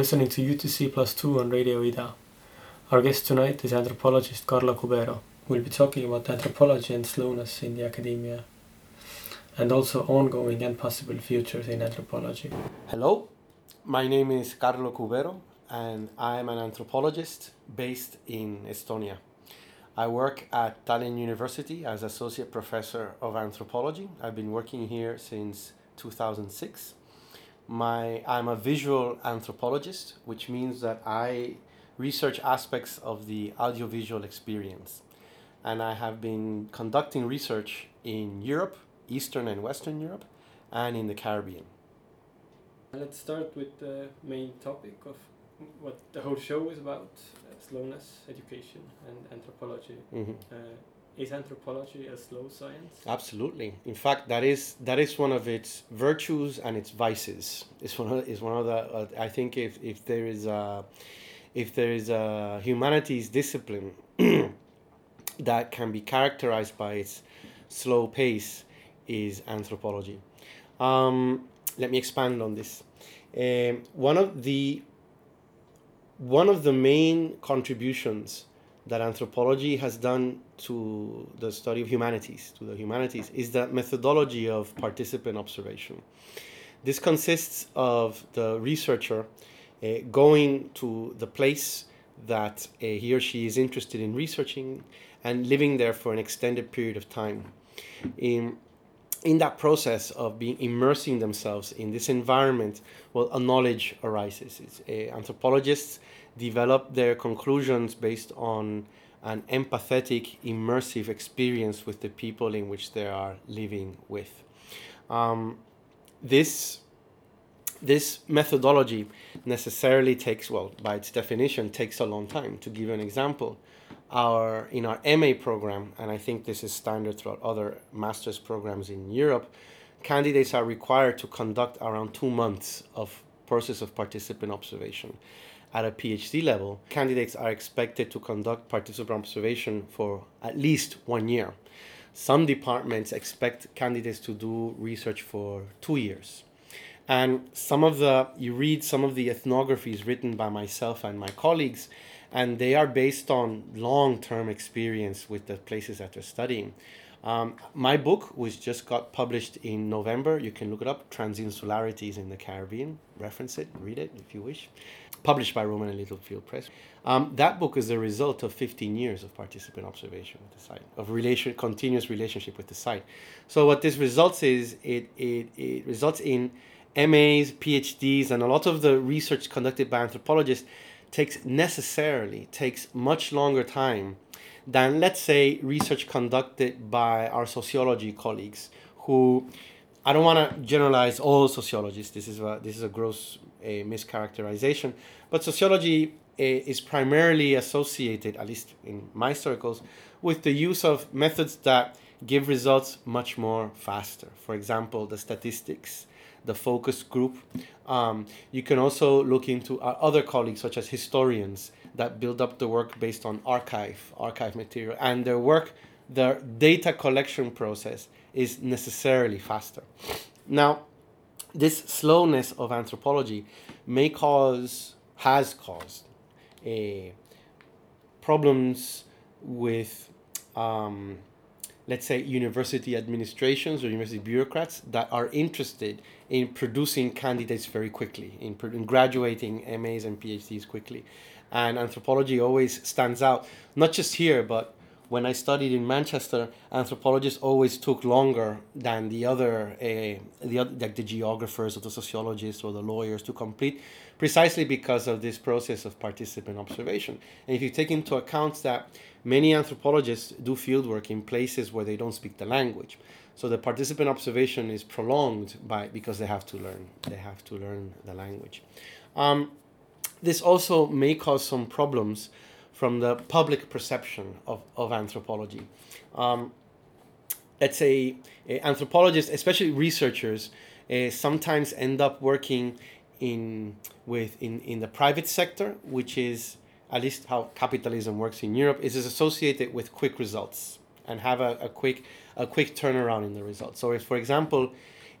Listening to UTC Plus 2 on Radio Ida. Our guest tonight is anthropologist Carlo Cubero. We'll be talking about anthropology and slowness in the academia, and also ongoing and possible futures in anthropology. Hello, my name is Carlo Cubero, and I am an anthropologist based in Estonia. I work at Tallinn University as Associate Professor of Anthropology. I've been working here since 2006 my I'm a visual anthropologist, which means that I research aspects of the audiovisual experience. And I have been conducting research in Europe, Eastern and Western Europe, and in the Caribbean. Let's start with the main topic of what the whole show is about slowness, education, and anthropology. Mm-hmm. Uh, is anthropology a slow science? Absolutely. In fact, that is that is one of its virtues and its vices. It's one of is one of the. Uh, I think if if there is a if there is a humanities discipline that can be characterized by its slow pace, is anthropology. Um, let me expand on this. Um, one of the one of the main contributions that anthropology has done to the study of humanities, to the humanities, is the methodology of participant observation. This consists of the researcher uh, going to the place that uh, he or she is interested in researching and living there for an extended period of time. In, in that process of being immersing themselves in this environment, well, a knowledge arises. Uh, anthropologists develop their conclusions based on an empathetic, immersive experience with the people in which they are living with. Um, this this methodology necessarily takes well by its definition takes a long time to give an example our in our ma program and i think this is standard throughout other master's programs in europe candidates are required to conduct around two months of process of participant observation at a PhD level, candidates are expected to conduct participant observation for at least one year. Some departments expect candidates to do research for two years. And some of the, you read some of the ethnographies written by myself and my colleagues, and they are based on long term experience with the places that they're studying. Um, my book, which just got published in November, you can look it up Transinsularities in the Caribbean. Reference it, read it if you wish published by Rowman and Littlefield Press. Um, that book is the result of 15 years of participant observation with the site, of relation, continuous relationship with the site. So what this results is it, it, it results in MAs, PhDs, and a lot of the research conducted by anthropologists takes necessarily takes much longer time than let's say research conducted by our sociology colleagues who I don't want to generalize all sociologists. This is a, this is a gross a mischaracterization. But sociology eh, is primarily associated, at least in my circles, with the use of methods that give results much more faster. For example, the statistics, the focus group. Um, you can also look into other colleagues, such as historians, that build up the work based on archive, archive material, and their work, their data collection process is necessarily faster. Now, this slowness of anthropology may cause, has caused, a problems with, um, let's say, university administrations or university bureaucrats that are interested in producing candidates very quickly, in, in graduating MAs and PhDs quickly. And anthropology always stands out, not just here, but when I studied in Manchester, anthropologists always took longer than the other, uh, the like the geographers or the sociologists or the lawyers to complete, precisely because of this process of participant observation. And if you take into account that many anthropologists do fieldwork in places where they don't speak the language, so the participant observation is prolonged by because they have to learn they have to learn the language. Um, this also may cause some problems from the public perception of, of anthropology. Um, let's say uh, anthropologists, especially researchers, uh, sometimes end up working in with in, in the private sector, which is at least how capitalism works in Europe, is, is associated with quick results and have a, a quick a quick turnaround in the results. So if for example,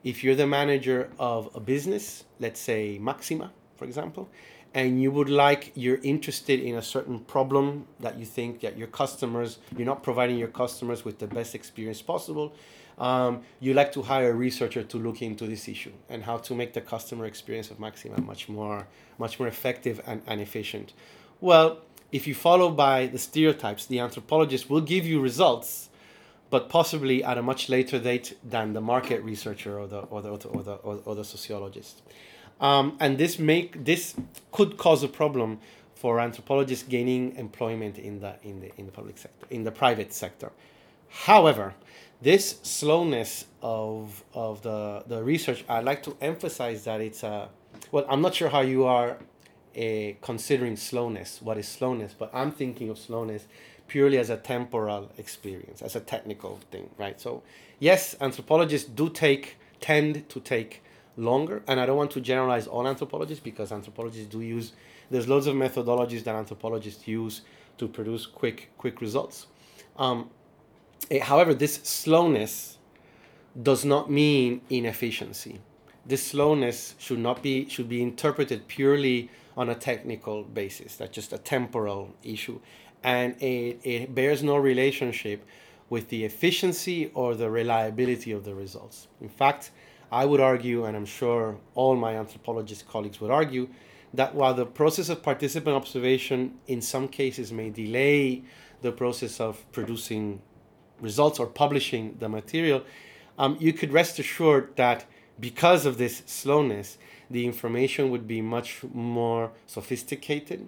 if you're the manager of a business, let's say Maxima, for example, and you would like you're interested in a certain problem that you think that your customers you're not providing your customers with the best experience possible um, you like to hire a researcher to look into this issue and how to make the customer experience of maxima much more much more effective and, and efficient. Well if you follow by the stereotypes the anthropologist will give you results but possibly at a much later date than the market researcher or the or the or the, or the, or the sociologist um, and this make this could cause a problem for anthropologists gaining employment in the in the in the public sector in the private sector. However, this slowness of of the the research, I'd like to emphasize that it's a well. I'm not sure how you are uh, considering slowness. What is slowness? But I'm thinking of slowness purely as a temporal experience, as a technical thing, right? So yes, anthropologists do take tend to take longer. And I don't want to generalize all anthropologists because anthropologists do use there's loads of methodologies that anthropologists use to produce quick quick results. Um, it, however, this slowness does not mean inefficiency. This slowness should not be should be interpreted purely on a technical basis. That's just a temporal issue, and it, it bears no relationship with the efficiency or the reliability of the results. In fact, I would argue, and I'm sure all my anthropologist colleagues would argue, that while the process of participant observation in some cases may delay the process of producing results or publishing the material, um, you could rest assured that because of this slowness, the information would be much more sophisticated,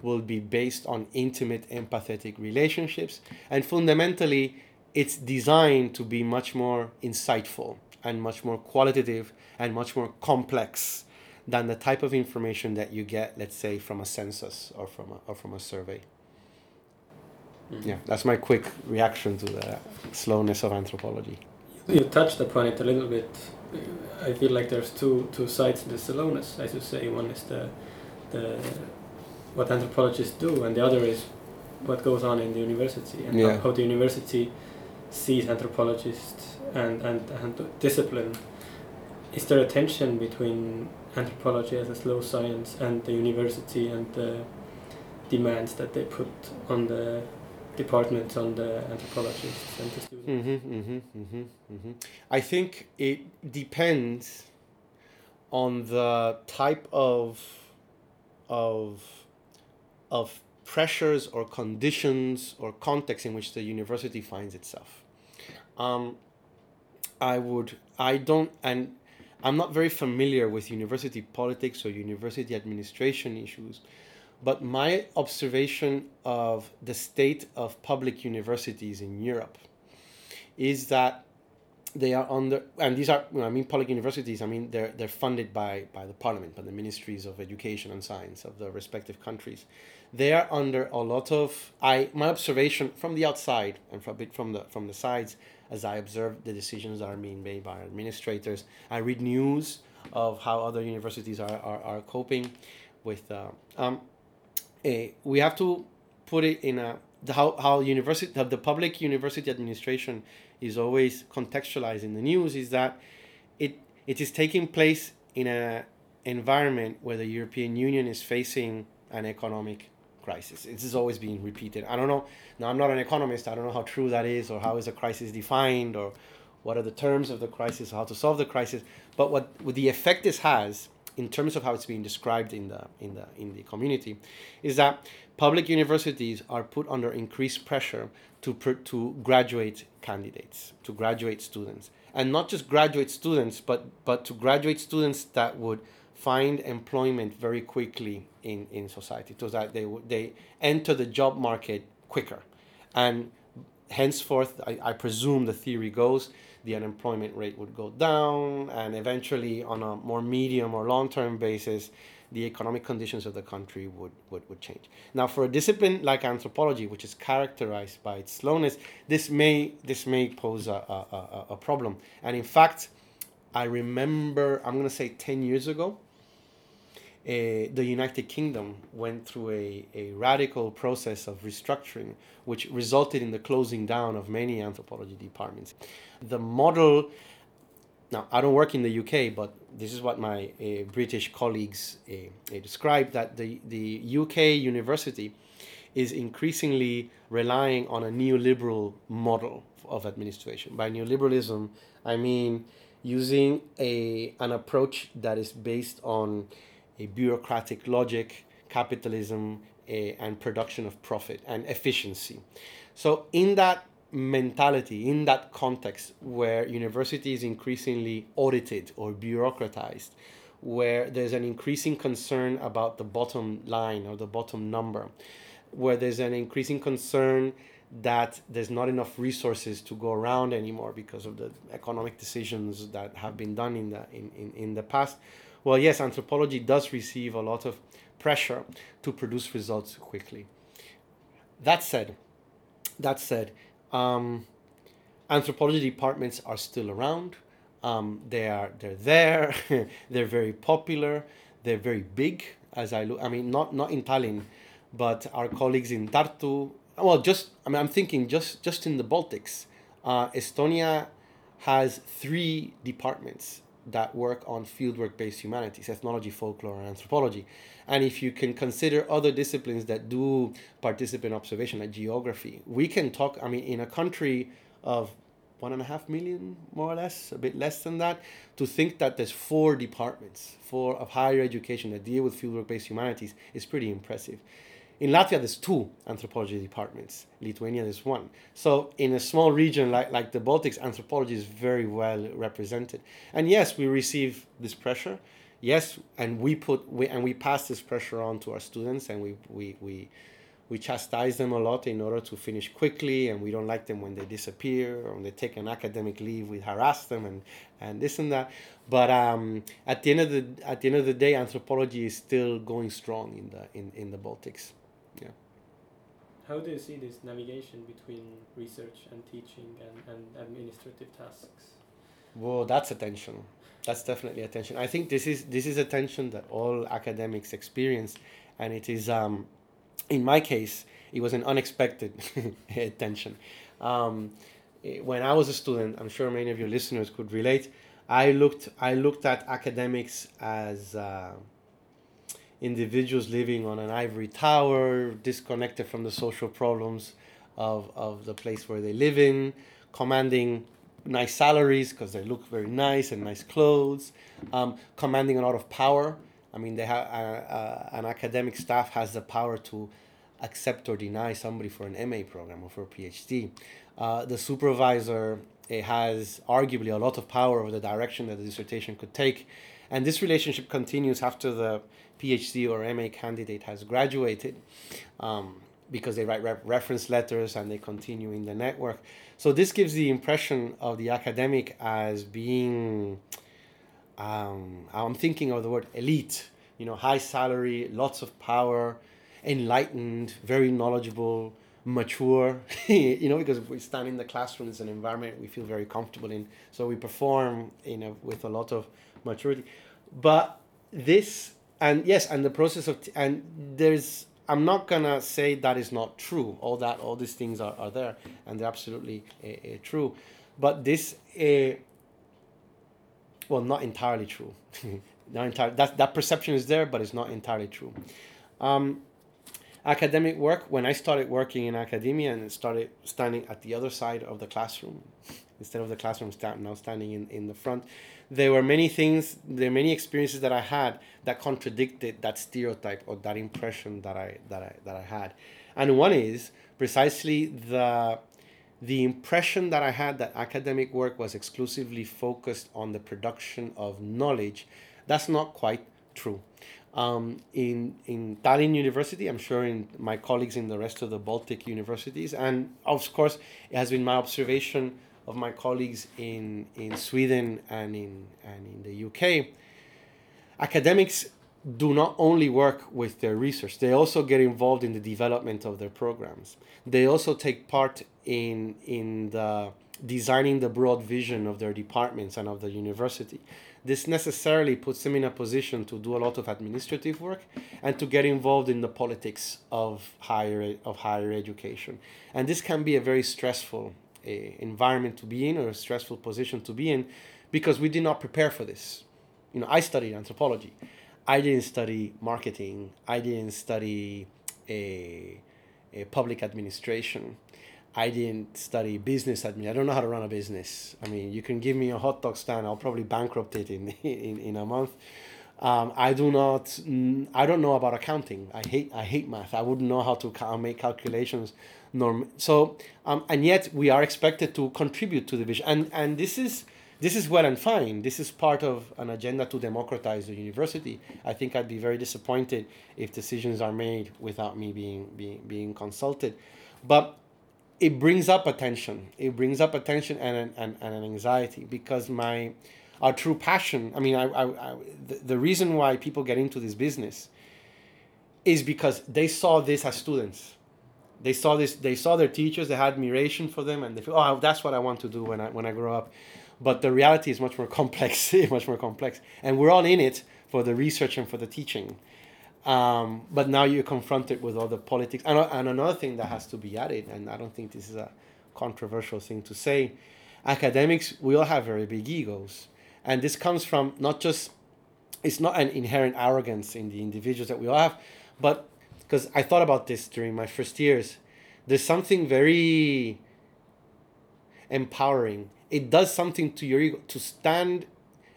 will be based on intimate empathetic relationships, and fundamentally, it's designed to be much more insightful and much more qualitative and much more complex than the type of information that you get, let's say, from a census or from a, or from a survey. Mm-hmm. Yeah, that's my quick reaction to the slowness of anthropology. You touched upon it a little bit. I feel like there's two two sides to the slowness, as you say. One is the the what anthropologists do, and the other is what goes on in the university and yeah. how, how the university sees anthropologists and, and, and discipline, is there a tension between anthropology as a slow science and the university and the demands that they put on the departments, on the anthropologists and the students? Mm-hmm, mm-hmm, mm-hmm, mm-hmm. I think it depends on the type of of of pressures or conditions or context in which the university finds itself. Um, I would I don't and I'm not very familiar with university politics or university administration issues, but my observation of the state of public universities in Europe is that they are under and these are I mean public universities I mean they're they're funded by by the parliament by the ministries of education and science of the respective countries. They are under a lot of I my observation from the outside and from a bit from the from the sides as I observe the decisions that are being made by administrators. I read news of how other universities are, are, are coping with. Uh, um, a, we have to put it in a the, how how university the, the public university administration is always contextualizing the news is that it it is taking place in a environment where the European Union is facing an economic crisis. This is always being repeated. I don't know. Now, I'm not an economist. I don't know how true that is, or how is a crisis defined, or what are the terms of the crisis, how to solve the crisis. But what, what the effect this has, in terms of how it's being described in the in the in the community, is that public universities are put under increased pressure to to graduate candidates, to graduate students, and not just graduate students, but but to graduate students that would find employment very quickly in, in society so that they, they enter the job market quicker. And henceforth, I, I presume the theory goes, the unemployment rate would go down, and eventually, on a more medium or long term basis, the economic conditions of the country would, would, would change. Now, for a discipline like anthropology, which is characterized by its slowness, this may, this may pose a, a, a, a problem. And in fact, I remember, I'm going to say 10 years ago, uh, the United Kingdom went through a, a radical process of restructuring, which resulted in the closing down of many anthropology departments. The model, now I don't work in the UK, but this is what my uh, British colleagues uh, described that the, the UK university is increasingly relying on a neoliberal model of administration. By neoliberalism, I mean using a, an approach that is based on a bureaucratic logic, capitalism, a, and production of profit and efficiency. So, in that mentality, in that context where university is increasingly audited or bureaucratized, where there's an increasing concern about the bottom line or the bottom number, where there's an increasing concern that there's not enough resources to go around anymore because of the economic decisions that have been done in the in, in, in the past well yes anthropology does receive a lot of pressure to produce results quickly. That said that said um, anthropology departments are still around. Um, they are they're there. They're very popular. They're very big as i look i mean not not in tallinn but our colleagues in tartu well, just I mean, I'm thinking just just in the Baltics, uh, Estonia has three departments that work on fieldwork-based humanities, ethnology, folklore, and anthropology. And if you can consider other disciplines that do participant observation, like geography, we can talk. I mean, in a country of one and a half million, more or less, a bit less than that, to think that there's four departments, four of higher education that deal with fieldwork-based humanities is pretty impressive. In Latvia, there's two anthropology departments. Lithuania, there's one. So in a small region like, like the Baltics, anthropology is very well represented. And yes, we receive this pressure. Yes, and we put we, and we pass this pressure on to our students, and we we we we chastise them a lot in order to finish quickly, and we don't like them when they disappear or when they take an academic leave. We harass them and, and this and that. But um, at the end of the at the end of the day, anthropology is still going strong in the in, in the Baltics. Yeah. How do you see this navigation between research and teaching and, and administrative tasks? Well, that's a tension. That's definitely a tension. I think this is this is a tension that all academics experience, and it is, um, in my case, it was an unexpected tension. Um, when I was a student, I'm sure many of your listeners could relate. I looked I looked at academics as uh, individuals living on an ivory tower, disconnected from the social problems of, of the place where they live in, commanding nice salaries because they look very nice and nice clothes, um, commanding a lot of power. I mean, they have uh, uh, an academic staff has the power to accept or deny somebody for an MA program or for a PhD. Uh, the supervisor has arguably a lot of power over the direction that the dissertation could take, and this relationship continues after the PhD or MA candidate has graduated um, because they write re- reference letters and they continue in the network. So this gives the impression of the academic as being, um, I'm thinking of the word elite, you know, high salary, lots of power, enlightened, very knowledgeable, mature, you know, because we stand in the classroom, it's an environment we feel very comfortable in. So we perform, you know, with a lot of maturity. But this and yes and the process of t- and there's i'm not gonna say that is not true all that all these things are, are there and they're absolutely uh, uh, true. But this uh, well not entirely true. Not entirely that, that perception is there but it's not entirely true. Um, academic work when i started working in academia and started standing at the other side of the classroom instead of the classroom stand, now standing in, in the front there were many things, there are many experiences that I had that contradicted that stereotype or that impression that I that I that I had. And one is precisely the the impression that I had that academic work was exclusively focused on the production of knowledge. That's not quite true. Um, in in Tallinn University, I'm sure in my colleagues in the rest of the Baltic universities, and of course, it has been my observation of my colleagues in, in Sweden and in, and in the UK, academics do not only work with their research, they also get involved in the development of their programs. They also take part in, in the designing the broad vision of their departments and of the university. This necessarily puts them in a position to do a lot of administrative work and to get involved in the politics of higher, of higher education. And this can be a very stressful environment to be in or a stressful position to be in because we did not prepare for this. You know, I studied anthropology. I didn't study marketing. I didn't study a, a public administration. I didn't study business admin. I don't know how to run a business. I mean, you can give me a hot dog stand. I'll probably bankrupt it in in, in a month. Um, I do not. I don't know about accounting. I hate. I hate math. I wouldn't know how to make calculations. Norm. So, um, and yet we are expected to contribute to the vision. And and this is this is well and fine. This is part of an agenda to democratize the university. I think I'd be very disappointed if decisions are made without me being being being consulted. But it brings up attention. It brings up attention and and, and an anxiety because my our true passion. I mean, I, I, I the, the reason why people get into this business is because they saw this as students. They saw this. They saw their teachers. They had admiration for them, and they feel, oh, that's what I want to do when I when I grow up. But the reality is much more complex. much more complex, and we're all in it for the research and for the teaching. Um, but now you're confronted with all the politics. And, and another thing that has to be added, and I don't think this is a controversial thing to say, academics, we all have very big egos. And this comes from not just, it's not an inherent arrogance in the individuals that we all have, but because I thought about this during my first years, there's something very empowering. It does something to your ego to stand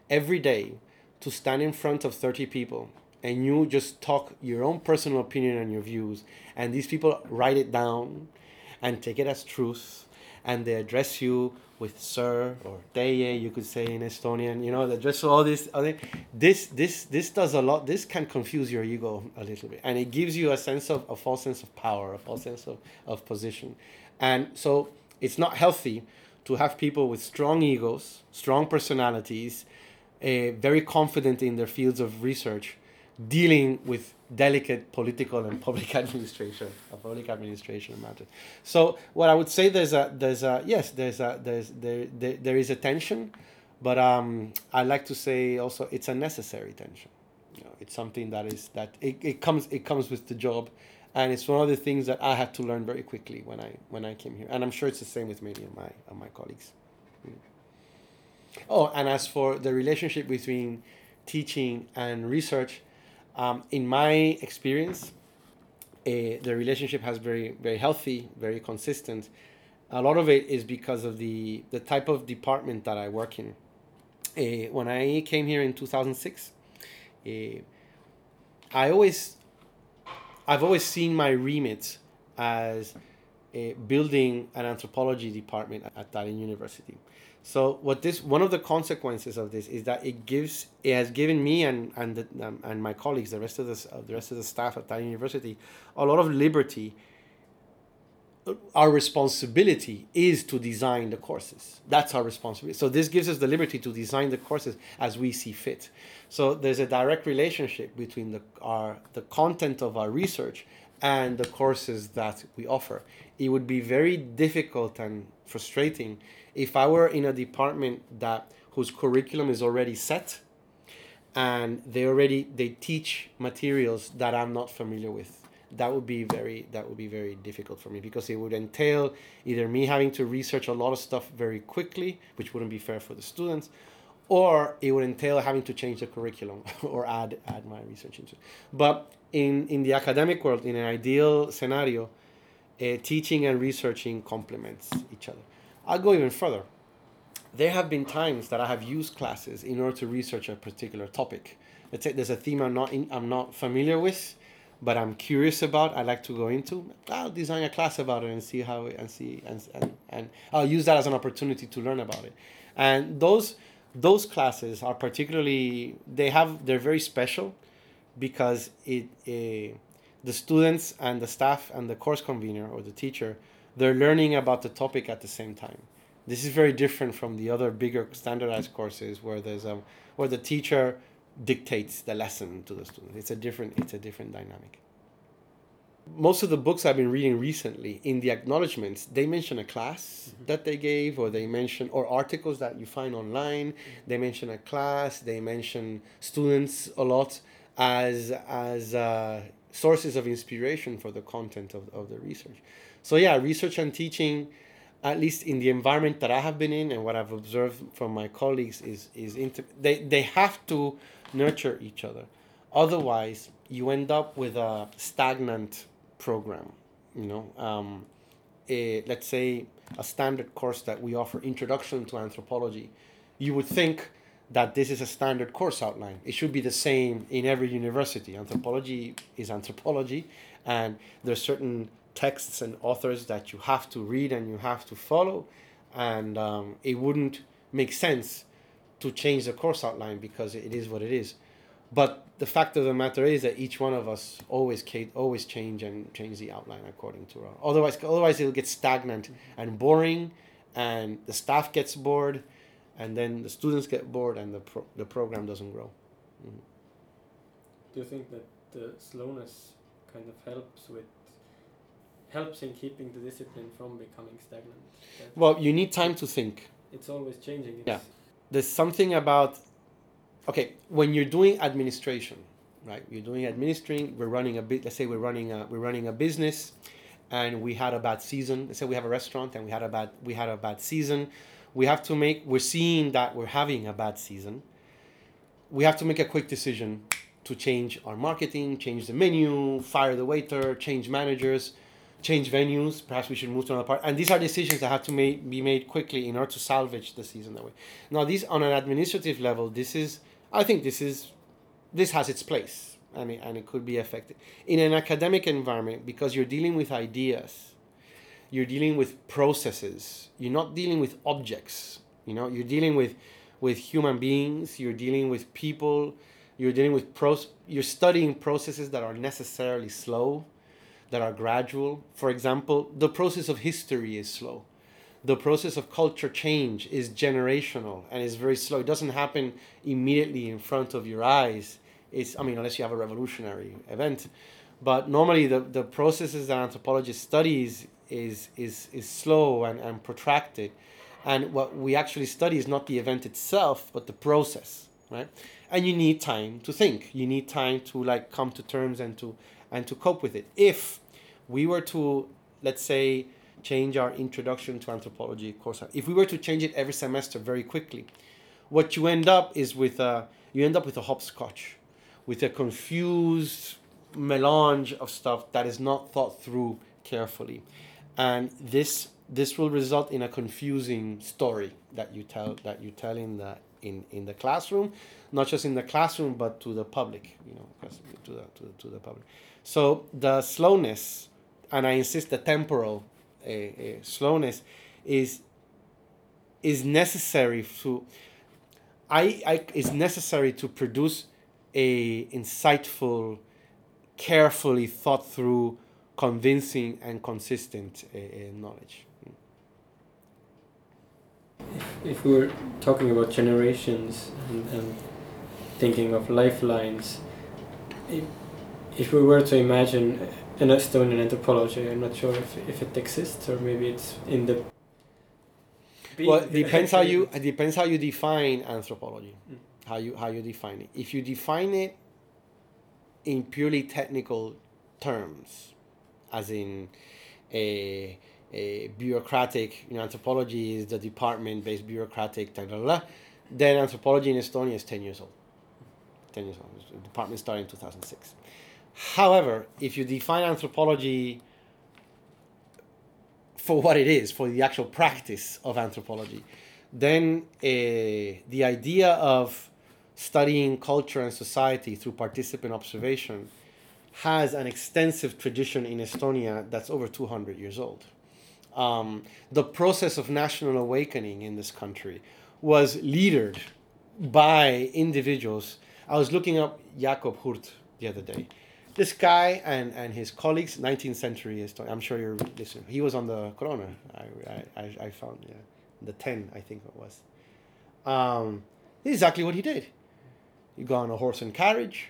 every day, to stand in front of 30 people and you just talk your own personal opinion and your views and these people write it down and take it as truth and they address you with sir or teie you could say in estonian you know they address all this other this this this does a lot this can confuse your ego a little bit and it gives you a sense of a false sense of power a false sense of, of position. And so it's not healthy to have people with strong egos strong personalities uh, very confident in their fields of research dealing with delicate political and public administration public administration matters. So what I would say there's a there's a yes there's a there's there there, there is a tension, but um, I like to say also it's a necessary tension. You know, it's something that is that it, it comes it comes with the job, and it's one of the things that I had to learn very quickly when I when I came here, and I'm sure it's the same with many of my of my colleagues. Oh, and as for the relationship between teaching and research, um, in my experience, uh, the relationship has very very healthy, very consistent. A lot of it is because of the the type of department that I work in. Uh, when I came here in two thousand six, uh, I always I've always seen my remit as building an anthropology department at Tallinn University. So what this one of the consequences of this is that it gives it has given me and and the, um, and my colleagues the rest of the uh, the rest of the staff at that University a lot of liberty. Our responsibility is to design the courses. That's our responsibility. So this gives us the liberty to design the courses as we see fit. So there's a direct relationship between the our the content of our research and the courses that we offer. It would be very difficult and frustrating. If I were in a department that whose curriculum is already set and they already they teach materials that I'm not familiar with that would be very that would be very difficult for me because it would entail either me having to research a lot of stuff very quickly which wouldn't be fair for the students or it would entail having to change the curriculum or add add my research into it. But in in the academic world in an ideal scenario uh, teaching and researching complements each other I'll go even further. There have been times that I have used classes in order to research a particular topic. Let's say there's a theme I'm not in, I'm not familiar with, but I'm curious about. I like to go into. I'll design a class about it and see how it, and see and, and and I'll use that as an opportunity to learn about it. And those those classes are particularly they have they're very special because it uh, the students and the staff and the course convener or the teacher they're learning about the topic at the same time. This is very different from the other bigger standardized courses where there's a where the teacher dictates the lesson to the student. It's a different it's a different dynamic. Most of the books I've been reading recently, in the acknowledgments, they mention a class mm-hmm. that they gave, or they mention, or articles that you find online. They mention a class. They mention students a lot as as uh, sources of inspiration for the content of, of the research. So yeah, research and teaching at least in the environment that I have been in and what I've observed from my colleagues is is inter- they they have to nurture each other. Otherwise, you end up with a stagnant program. You know, um, a, let's say a standard course that we offer, Introduction to Anthropology. You would think that this is a standard course outline. It should be the same in every university. Anthropology is anthropology, and there are certain texts and authors that you have to read and you have to follow, and um, it wouldn't make sense to change the course outline because it is what it is. But the fact of the matter is that each one of us always always change and change the outline according to our. Otherwise, otherwise it'll get stagnant and boring, and the staff gets bored and then the students get bored and the, pro- the program doesn't grow. Mm. Do you think that the slowness kind of helps with helps in keeping the discipline from becoming stagnant? That well, you need time to think. It's always changing. It's yeah, there's something about okay when you're doing administration, right? You're doing administering. We're running a bit. Let's say we're running a we're running a business, and we had a bad season. Let's say we have a restaurant and we had a bad we had a bad season we have to make we're seeing that we're having a bad season. We have to make a quick decision to change our marketing change the menu fire the waiter change managers change venues. Perhaps we should move to another part. And these are decisions that have to make, be made quickly in order to salvage the season that way. Now these on an administrative level this is i think this is this has its place. And it, and it could be effective in an academic environment because you're dealing with ideas you're dealing with processes. You're not dealing with objects you know? You're dealing with with human beings you're dealing with people you're dealing with pros you're studying processes that are necessarily slow that are gradual. For example the process of history is slow. The process of culture change is generational and is very slow. It doesn't happen immediately in front of your eyes. It's i mean unless you have a revolutionary event. But normally the, the processes that anthropologists studies is is is slow and, and protracted. And what we actually study is not the event itself but the process right? And you need time to think. You need time to like come to terms and to and to cope with it. If we were to let's say change our introduction to anthropology course if we were to change it every semester very quickly what you end up is with a you end up with a hopscotch with a confused melange of stuff that is not thought through carefully and this this will result in a confusing story that you tell that you tell in the in, in the classroom, not just in the classroom but to the public, you know, to the to to the public. So the slowness, and I insist the temporal uh, uh, slowness, is is necessary to. I, I is necessary to produce a insightful, carefully thought through convincing and consistent uh, knowledge. If, if we were talking about generations and, and thinking of lifelines, if, if we were to imagine an Estonian anthropology, I'm not sure if, if it exists or maybe it's in the. Well, it depends how you it depends how you define anthropology, mm. how you how you define it. If you define it in purely technical terms, as in a, a bureaucratic, you know, anthropology is the department based bureaucratic, blah, blah, blah, then anthropology in Estonia is 10 years old. 10 years old. The department started in 2006. However, if you define anthropology for what it is, for the actual practice of anthropology, then uh, the idea of studying culture and society through participant observation has an extensive tradition in Estonia that's over 200 years old. Um, the process of national awakening in this country was leadered by individuals. I was looking up Jakob Hurt the other day. This guy and, and his colleagues, 19th century Estonia, I'm sure you're listening. He was on the Corona, I, I, I found, yeah, the 10, I think it was. Um, exactly what he did. He got on a horse and carriage,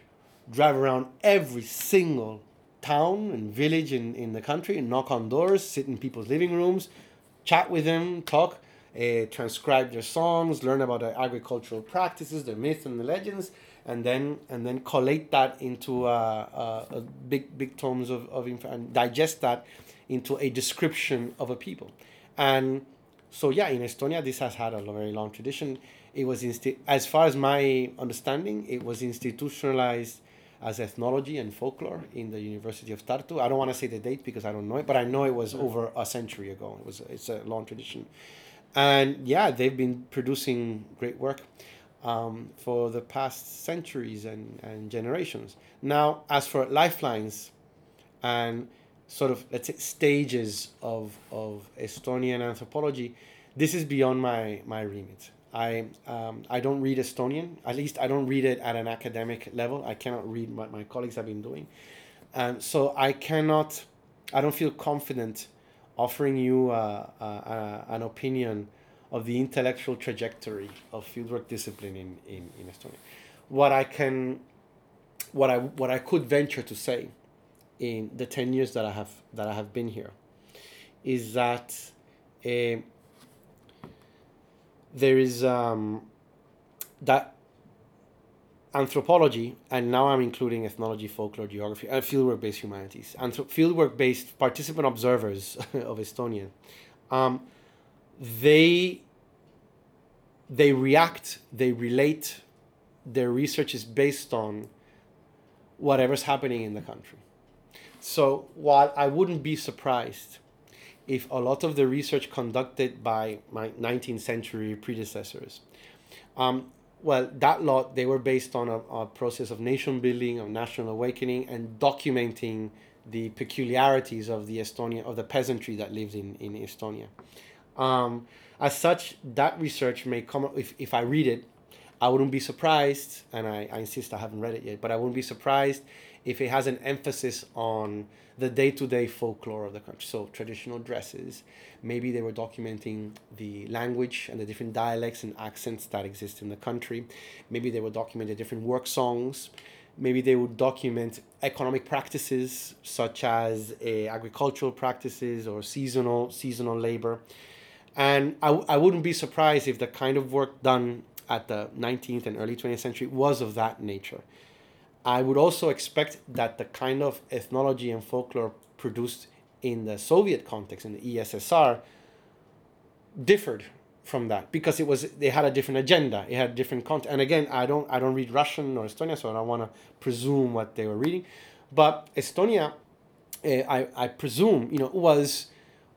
drive around every single town and village in, in the country and knock on doors, sit in people's living rooms, chat with them, talk, uh, transcribe their songs, learn about their agricultural practices, their myths and the legends, and then and then collate that into uh, uh, a big big tomes of, of info and digest that into a description of a people. And so, yeah, in Estonia, this has had a very long tradition. It was, insti- as far as my understanding, it was institutionalized as ethnology and folklore in the University of Tartu. I don't want to say the date because I don't know it, but I know it was over a century ago. It was it's a long tradition, and yeah, they've been producing great work um, for the past centuries and, and generations. Now, as for lifelines and sort of let's say stages of of Estonian anthropology, this is beyond my my remit. I um, I don't read Estonian. At least I don't read it at an academic level. I cannot read what my colleagues have been doing, and so I cannot. I don't feel confident offering you uh, uh, uh, an opinion of the intellectual trajectory of fieldwork discipline in, in, in Estonia. What I can, what I what I could venture to say, in the ten years that I have that I have been here, is that. Uh, there is um, that anthropology, and now I'm including ethnology, folklore, geography, and fieldwork based humanities, Anthrop- fieldwork based participant observers of Estonia, um, they they react, they relate, their research is based on whatever's happening in the country. So while I wouldn't be surprised if a lot of the research conducted by my 19th century predecessors, um, well, that lot, they were based on a, a, process of nation building, of national awakening, and documenting the peculiarities of the Estonia, of the peasantry that lived in, in Estonia. Um, as such, that research may come, if, if I read it, I wouldn't be surprised, and I, I insist I haven't read it yet, but I wouldn't be surprised if it has an emphasis on the day-to-day folklore of the country. So traditional dresses maybe they were documenting the language and the different dialects and accents that exist in the country. Maybe they were documenting different work songs. Maybe they would document economic practices such as uh, agricultural practices or seasonal seasonal labor. And I, I wouldn't be surprised if the kind of work done at the 19th and early 20th century was of that nature I would also expect that the kind of ethnology and folklore produced in the Soviet context, in the ESSR, differed from that because it was they had a different agenda it had different content and again i don't i don't read russian or estonia so i don't want to presume what they were reading. But estonia uh, i i presume you know was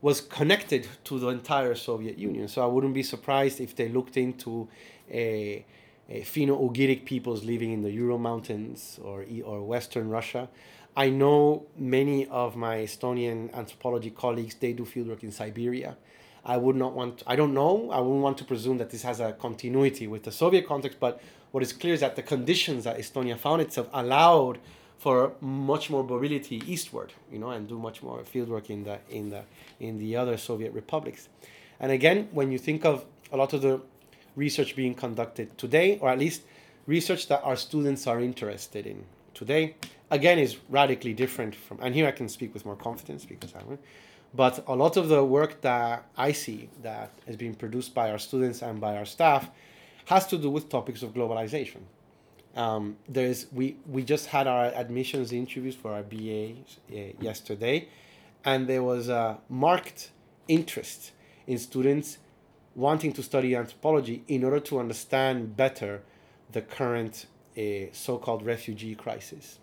was connected to the entire soviet union. So i wouldn't be surprised if they looked into a uh, Eh, Finno-Ugric peoples living in the Ural Mountains or, or Western Russia. I know many of my Estonian anthropology colleagues, they do fieldwork in Siberia. I would not want, to, I don't know, I wouldn't want to presume that this has a continuity with the Soviet context, but what is clear is that the conditions that Estonia found itself allowed for much more mobility eastward, you know, and do much more fieldwork in the, in the, in the other Soviet republics. And again, when you think of a lot of the research being conducted today, or at least research that our students are interested in today, again, is radically different from, and here I can speak with more confidence because I'm, but a lot of the work that I see that is being produced by our students and by our staff has to do with topics of globalization. Um, there's we we just had our admissions interviews for our BA uh, yesterday, and there was a marked interest in students wanting to study anthropology in order to understand better the current uh, so-called refugee crisis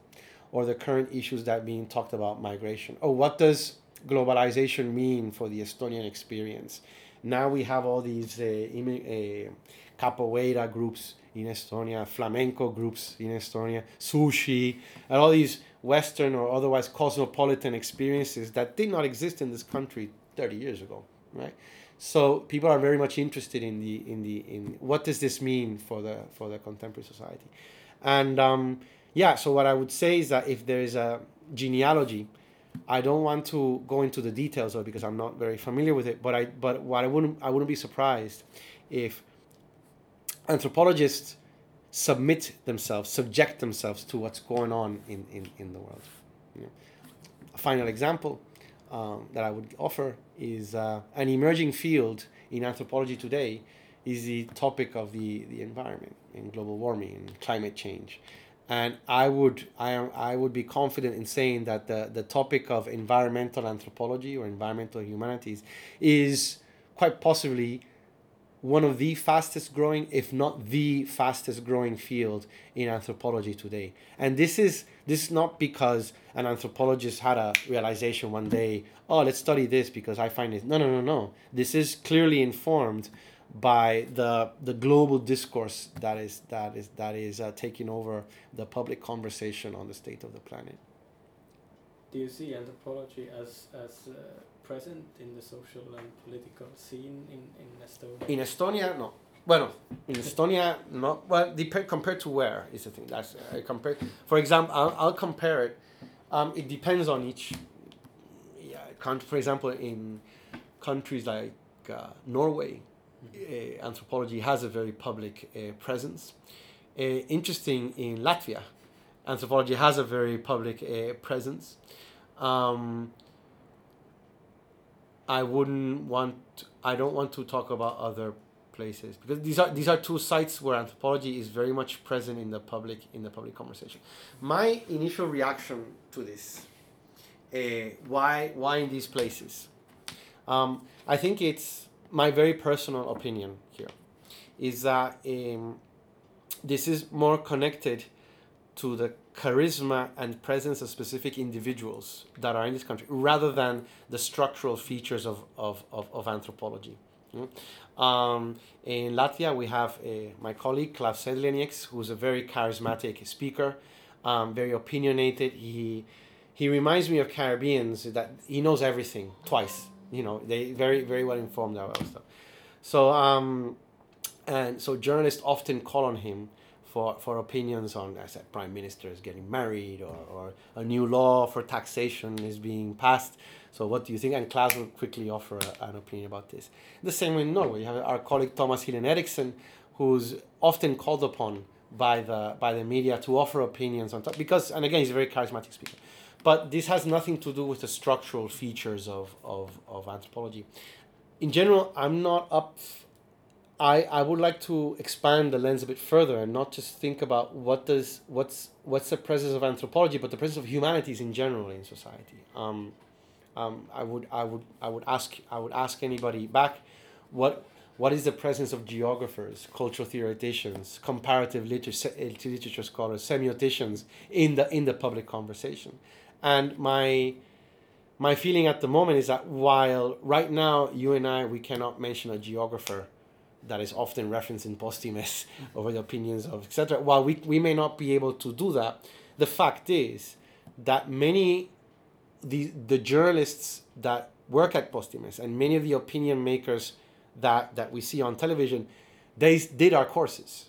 or the current issues that are being talked about migration. Or what does globalization mean for the estonian experience? Now we have all these uh, uh, capoeira groups in estonia flamenco groups in estonia sushi and all these western or otherwise cosmopolitan experiences that did not exist in this country 30 years ago right so people are very much interested in the in the in what does this mean for the for the contemporary society, and um, yeah. So what I would say is that if there is a genealogy, I don't want to go into the details of it because I'm not very familiar with it. But I but what I wouldn't I wouldn't be surprised if anthropologists submit themselves, subject themselves to what's going on in, in, in the world. A final example um, that I would offer is uh, an emerging field in anthropology today is the topic of the, the environment and global warming and climate change. And I would I, I would be confident in saying that the, the topic of environmental anthropology or environmental humanities is quite possibly one of the fastest growing, if not the fastest growing field in anthropology today. And this is this is not because an anthropologist had a realization one day, oh, let's study this because I find it. No, no, no, no. This is clearly informed by the the global discourse that is that is that is uh, taking over the public conversation on the state of the planet. Do you see anthropology as as uh, present in the social and political scene in, in Estonia? In Estonia, no. Well, in Estonia, not well. Depend compared to where is the thing. That's I compare. For example, I'll, I'll compare it. Um, it depends on each. Yeah, country. For example, in countries like uh, Norway, uh, anthropology has a very public uh, presence. Uh, interesting in Latvia, anthropology has a very public uh, presence. Um, I wouldn't want. I don't want to talk about other places because these are these are two sites where anthropology is very much present in the public in the public conversation. My initial reaction to this, uh, why why in these places, um, I think it's my very personal opinion here, is that um, this is more connected to the charisma and presence of specific individuals that are in this country rather than the structural features of, of, of, of anthropology. Mm. Um, in Latvia, we have a, my colleague Klaus Sedlenieks, who's a very charismatic speaker, um, very opinionated. He, he reminds me of Caribbeans that he knows everything twice. You know, they very very well informed about stuff. So um, and so journalists often call on him for, for opinions on, as a prime minister is getting married or, or a new law for taxation is being passed. So what do you think? And Klaus will quickly offer a, an opinion about this. The same way in Norway, you have our colleague Thomas Hylland Eriksen, who's often called upon by the by the media to offer opinions on top because and again he's a very charismatic speaker. But this has nothing to do with the structural features of, of, of anthropology. In general, I'm not up I, I would like to expand the lens a bit further and not just think about what does what's what's the presence of anthropology, but the presence of humanities in general in society. Um, um, I would I would I would ask I would ask anybody back, what what is the presence of geographers, cultural theoreticians, comparative literature, literature scholars, semioticians in the in the public conversation, and my my feeling at the moment is that while right now you and I we cannot mention a geographer that is often referenced in Postimees over the opinions of etc. While we, we may not be able to do that, the fact is that many the the journalists that work at Postimees and many of the opinion makers that that we see on television, they did our courses.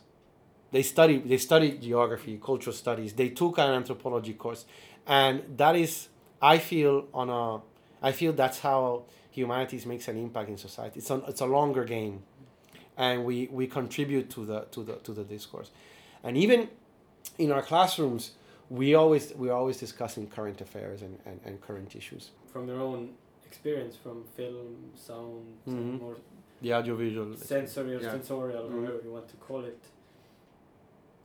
They studied they studied geography, cultural studies. They took an anthropology course, and that is I feel on a I feel that's how humanities makes an impact in society. It's a, it's a longer game and we, we contribute to the, to, the, to the discourse. And even in our classrooms, we always, we're always discussing current affairs and, and, and current issues. From your own experience from film, sound, Mhm. more The audiovisual. sensory or Yeah. sensorial, Mhm. whatever you want to call it.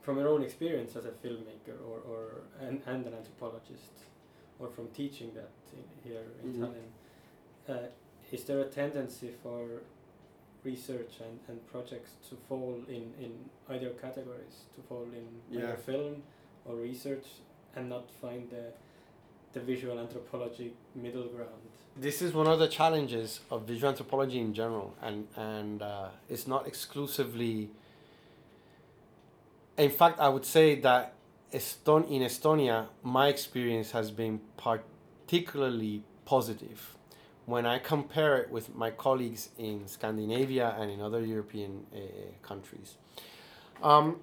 From your own experience as a filmmaker or, or and, and an anthropologist, or from teaching that in, here in Mhm. Tallinn, uh, is there a tendency for research and, and projects to fall in, in either categories, to fall in Yeah. either film or research and not find the, the visual anthropology middle ground? This is one of the challenges of visual anthropology in general, and and uh, it's not exclusively. In fact, I would say that Eston- in Estonia, my experience has been particularly positive when I compare it with my colleagues in Scandinavia and in other European uh, countries. Um,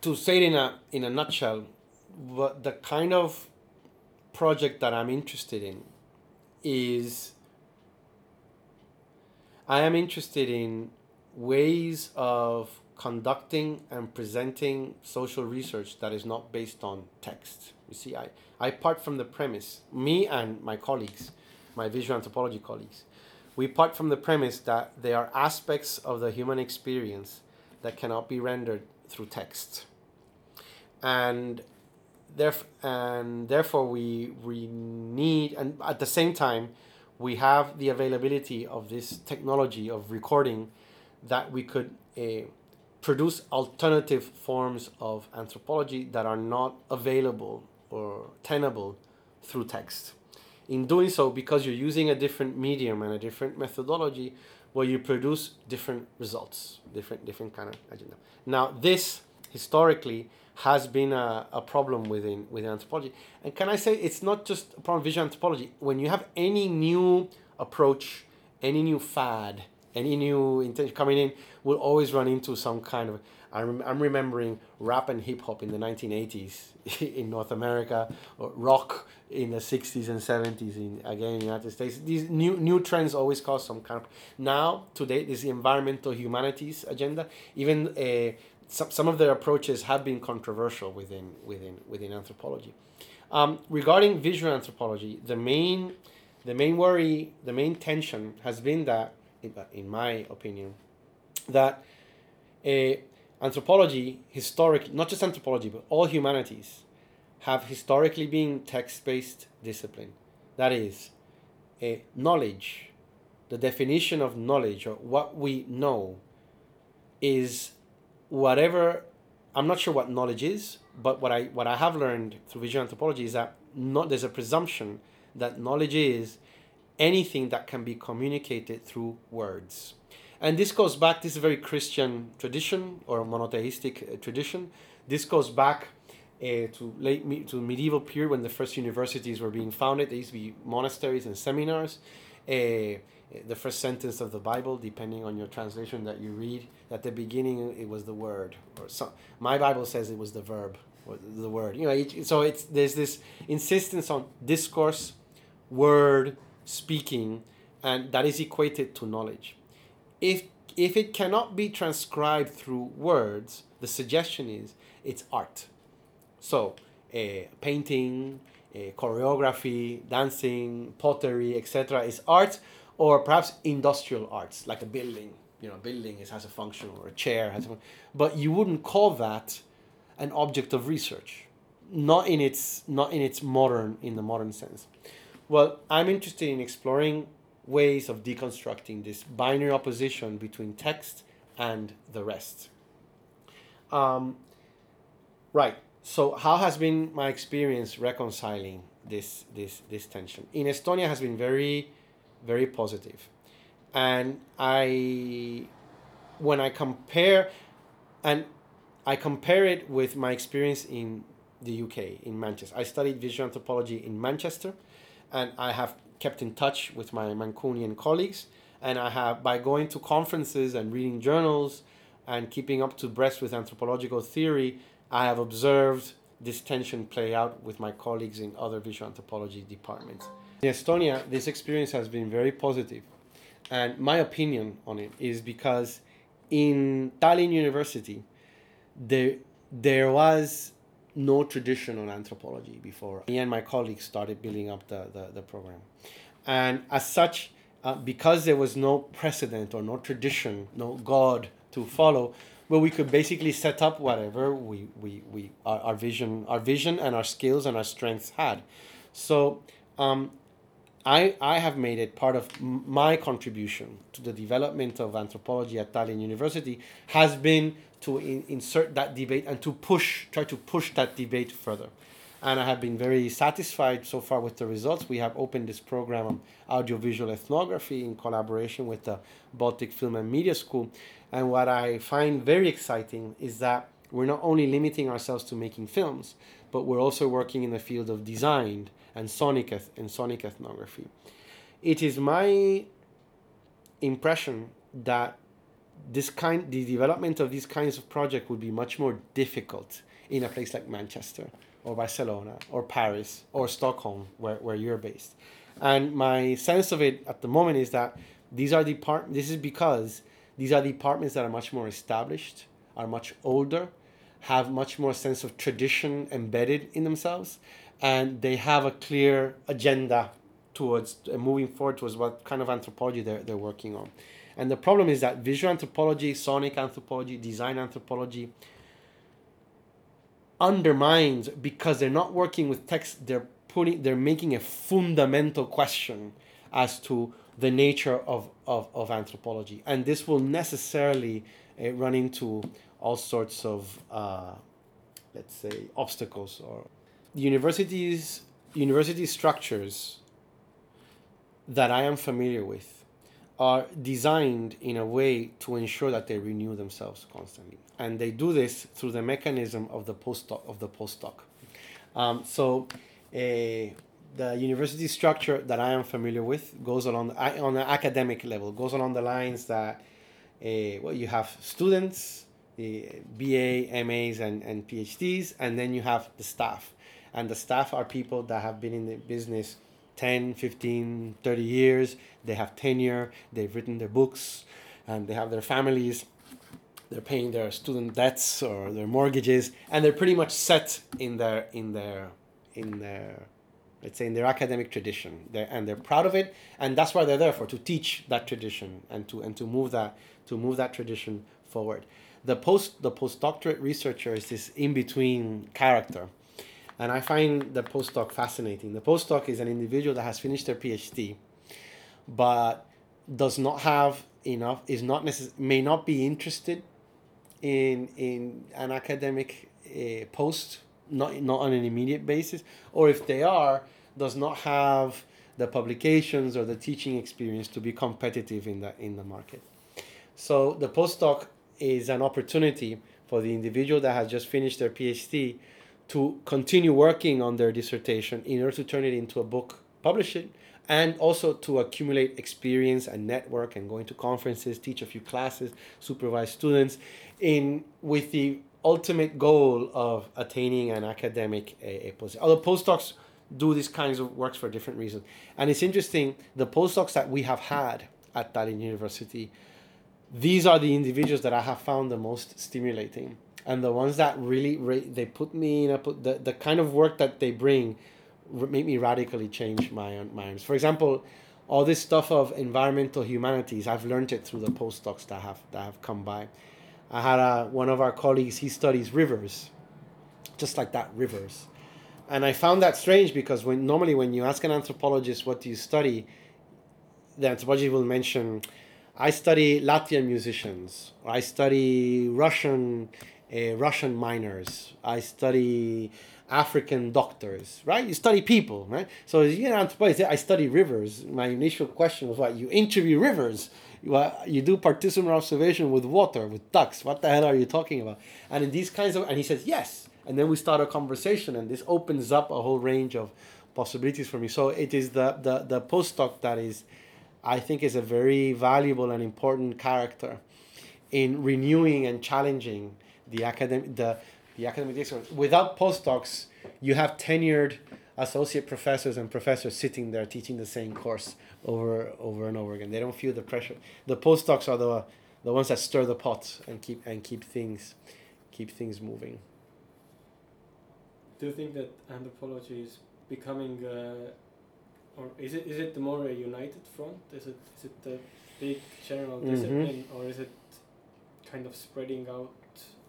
to say it in a in a nutshell, what the kind of project that I'm interested in is I am interested in ways of conducting and presenting social research that is not based on text. You see, I, I part from the premise, me and my colleagues, my visual anthropology colleagues, we part from the premise that there are aspects of the human experience that cannot be rendered through text. And theref- and therefore we we need and at the same time we have the availability of this technology of recording that we could uh, produce alternative forms of anthropology that are not available or tenable through text. In doing so, because you're using a different medium and a different methodology, where you produce different results, different different kind of agenda. Now, this historically has been a, a problem within within anthropology. And can I say it's not just a problem visual anthropology. When you have any new approach, any new fad, any new intention coming in, we'll always run into some kind of. I'm, I'm remembering rap and hip hop in the 1980s in North America, or rock in the 60s and 70s in again in the United States. These new new trends always cause some kind of. Now today, this environmental humanities agenda. Even uh, some, some of their approaches have been controversial within within within anthropology. Um, regarding visual anthropology, the main the main worry, the main tension has been that, in my opinion, that a anthropology, historic, not just anthropology, but all humanities, have historically been text-based discipline. That is, a knowledge, the definition of knowledge or what we know, is whatever I'm not sure what knowledge is, but what I what I have learned through visual anthropology is that not there's a presumption that knowledge is anything that can be communicated through words. And this goes back, this is a very Christian tradition or monotheistic uh, tradition. This goes back uh, to late me- to medieval period when the first universities were being founded. There used to be monasteries and seminars. Uh, the first sentence of the Bible, depending on your translation that you read, at the beginning it was the word, or some, my Bible says it was the verb or the word. You know, so it's there's this insistence on discourse, word, speaking, and that is equated to knowledge. If if it cannot be transcribed through words, the suggestion is it's art. So, a painting, a choreography, dancing, pottery, etc., is art or perhaps industrial arts like a building you know building is, has a function or a chair has a but you wouldn't call that an object of research not in its not in its modern in the modern sense well i'm interested in exploring ways of deconstructing this binary opposition between text and the rest um, right so how has been my experience reconciling this this this tension in estonia has been very very positive. And I, when I compare, and I compare it with my experience in the UK, in Manchester. I studied visual anthropology in Manchester, and I have kept in touch with my Mancunian colleagues. And I have, by going to conferences and reading journals and keeping up to breast with anthropological theory, I have observed this tension play out with my colleagues in other visual anthropology departments. In Estonia, this experience has been very positive. And my opinion on it is because in Tallinn University, there, there was no tradition on anthropology before. Me and my colleagues started building up the, the, the program. And as such, uh, because there was no precedent or no tradition, no God to follow, well, we could basically set up whatever we, we, we our, our vision, our vision and our skills and our strengths had. So um, I, I have made it part of my contribution to the development of anthropology at Tallinn University has been to in, insert that debate and to push, try to push that debate further. And I have been very satisfied so far with the results. We have opened this program on audiovisual ethnography in collaboration with the Baltic Film and Media School. And what I find very exciting is that we're not only limiting ourselves to making films, but we're also working in the field of design and sonic and sonic ethnography. It is my impression that this kind the development of these kinds of projects would be much more difficult in a place like Manchester or Barcelona or Paris or Stockholm where, where you're based. And my sense of it at the moment is that these are depart this is because these are departments that are much more established, are much older, have much more sense of tradition embedded in themselves and they have a clear agenda towards uh, moving forward towards what kind of anthropology they're, they're working on. And the problem is that visual anthropology, sonic anthropology, design anthropology undermines because they're not working with text, they're putting they're making a fundamental question as to the nature of, of, of anthropology. And this will necessarily uh, run into all sorts of, uh, let's say, obstacles or universities, university structures that I am familiar with are designed in a way to ensure that they renew themselves constantly, and they do this through the mechanism of the postdoc of the postdoc. Um, so, uh, the university structure that I am familiar with goes along on an academic level goes along the lines that uh, well you have students, the BA, MAs, and, and PhDs, and then you have the staff, and the staff are people that have been in the business 10, 15, 30 years. They have tenure, they've written their books, and they have their families. They're paying their student debts or their mortgages, and they're pretty much set in their in their in their let's say in their academic tradition. They're, and they're proud of it, and that's why they're there for to teach that tradition and to and to move that to move that tradition forward. The post the postdoctorate researcher is this in between character and I find the postdoc fascinating. The postdoc is an individual that has finished their PhD, but does not have enough, is not necess- may not be interested in in an academic uh, post, not not on an immediate basis, or if they are, does not have the publications or the teaching experience to be competitive in the in the market. So the postdoc is an opportunity for the individual that has just finished their PhD to continue working on their dissertation in order to turn it into a book, publish it, and also to accumulate experience and network and going to conferences, teach a few classes, supervise students, in with the ultimate goal of attaining an academic a, a position. Although postdocs do these kinds of works for different reasons, and it's interesting the postdocs that we have had at Tallinn University. These are the individuals that I have found the most stimulating and the ones that really they put me in a put the, the kind of work that they bring make me radically change my minds. For example, all this stuff of environmental humanities, I've learned it through the postdocs that have that have come by. I had a, one of our colleagues, he studies rivers, just like that, rivers. And I found that strange because when normally when you ask an anthropologist what do you study, the anthropologist will mention, I study Latvian musicians, I study Russian uh, Russian miners. I study African doctors, right? You study people, right? So you know, I study rivers. My initial question was, what? You interview rivers. You, you do participant observation with water, with ducks. What the hell are you talking about? And in these kinds of, and he says, yes. And then we start a conversation, and this opens up a whole range of possibilities for me. So it is the, the, the postdoc that is, I think, is a very valuable and important character in renewing and challenging the academic the the academic discourse. Without postdocs, you have tenured associate professors and professors sitting there teaching the same course over over and over again. They don't feel the pressure. The postdocs are the the ones that stir the pot and keep and keep things keep things moving. Do you think that anthropology is becoming, uh, or is it is it the more a united front? Is it is it the big general mm-hmm. discipline, mm-hmm. or is it kind of spreading out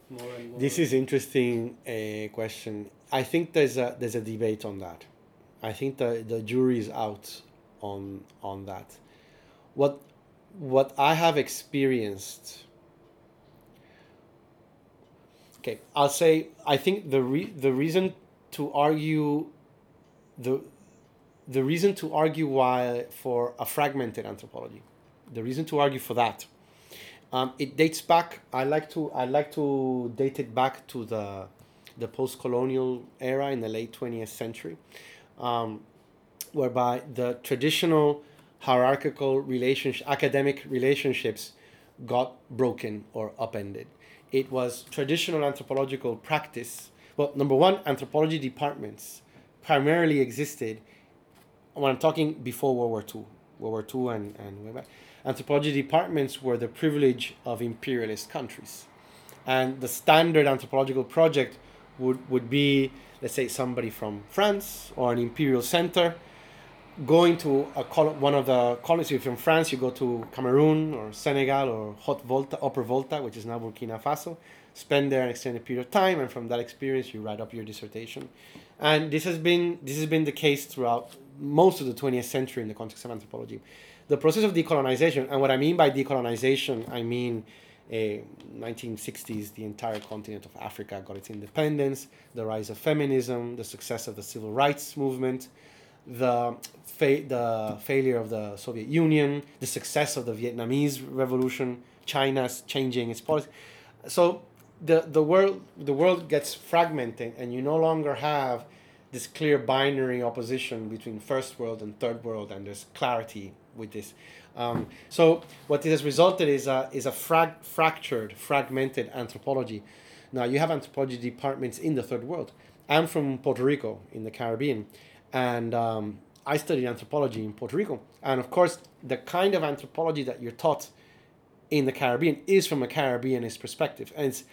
more. This is interesting uh, question. I think there's a there's a debate on that. I think the the jury is out on on that. What what I have experienced. Okay, I'll say I think the re- the reason to argue the the reason to argue why for a fragmented anthropology, the reason to argue for that um, it dates back. I like to I like to date it back to the the post-colonial era in the late twentieth century, um, whereby the traditional hierarchical relationship academic relationships got broken or upended. It was traditional anthropological practice. Well, number one, anthropology departments primarily existed. When I'm talking before World War II, World War II and and anthropology departments were the privilege of imperialist countries. And the standard anthropological project would, would be, let's say, somebody from France or an imperial center going to a col- one of the colonies. If you're from France, you go to Cameroon or Senegal or Haute Volta, Upper Volta, which is now Burkina Faso. Spend there an extended period of time, and from that experience, you write up your dissertation. And this has been this has been the case throughout most of the 20th century in the context of anthropology. The process of decolonization, and what I mean by decolonization, I mean uh, 1960s, the entire continent of Africa got its independence, the rise of feminism, the success of the civil rights movement, the, fa- the failure of the Soviet Union, the success of the Vietnamese Revolution, China's changing its policy. So the, the world the world gets fragmented, and you no longer have this clear binary opposition between first world and third world, and there's clarity with this. Um, so what this has resulted is a is a frag- fractured, fragmented anthropology. Now you have anthropology departments in the third world. I'm from Puerto Rico in the Caribbean, and um, I studied anthropology in Puerto Rico. And of course, the kind of anthropology that you're taught in the Caribbean is from a Caribbeanist perspective, and it's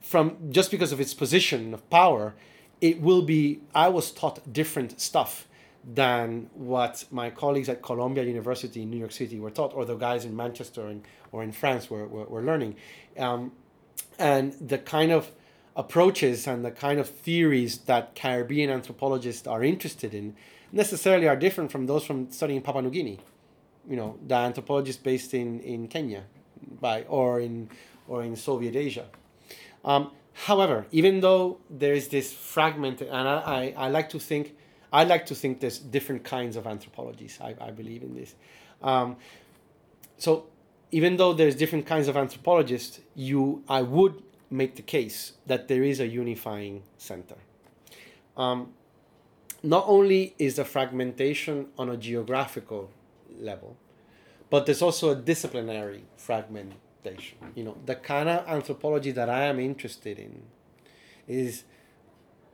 from just because of its position of power, it will be. I was taught different stuff than what my colleagues at Columbia University in New York City were taught, or the guys in Manchester and, or in France were, were, were learning. Um, and the kind of approaches and the kind of theories that Caribbean anthropologists are interested in necessarily are different from those from studying Papua New Guinea. You know, the anthropologists based in, in Kenya by or in or in Soviet Asia. Um, however, even though there is this fragmented, and I, I, I like to think I like to think there's different kinds of anthropologies. I, I believe in this. Um, so even though there's different kinds of anthropologists, you I would make the case that there is a unifying center. Um, not only is the fragmentation on a geographical level, but there's also a disciplinary You know, the kind of anthropology that I am interested in is,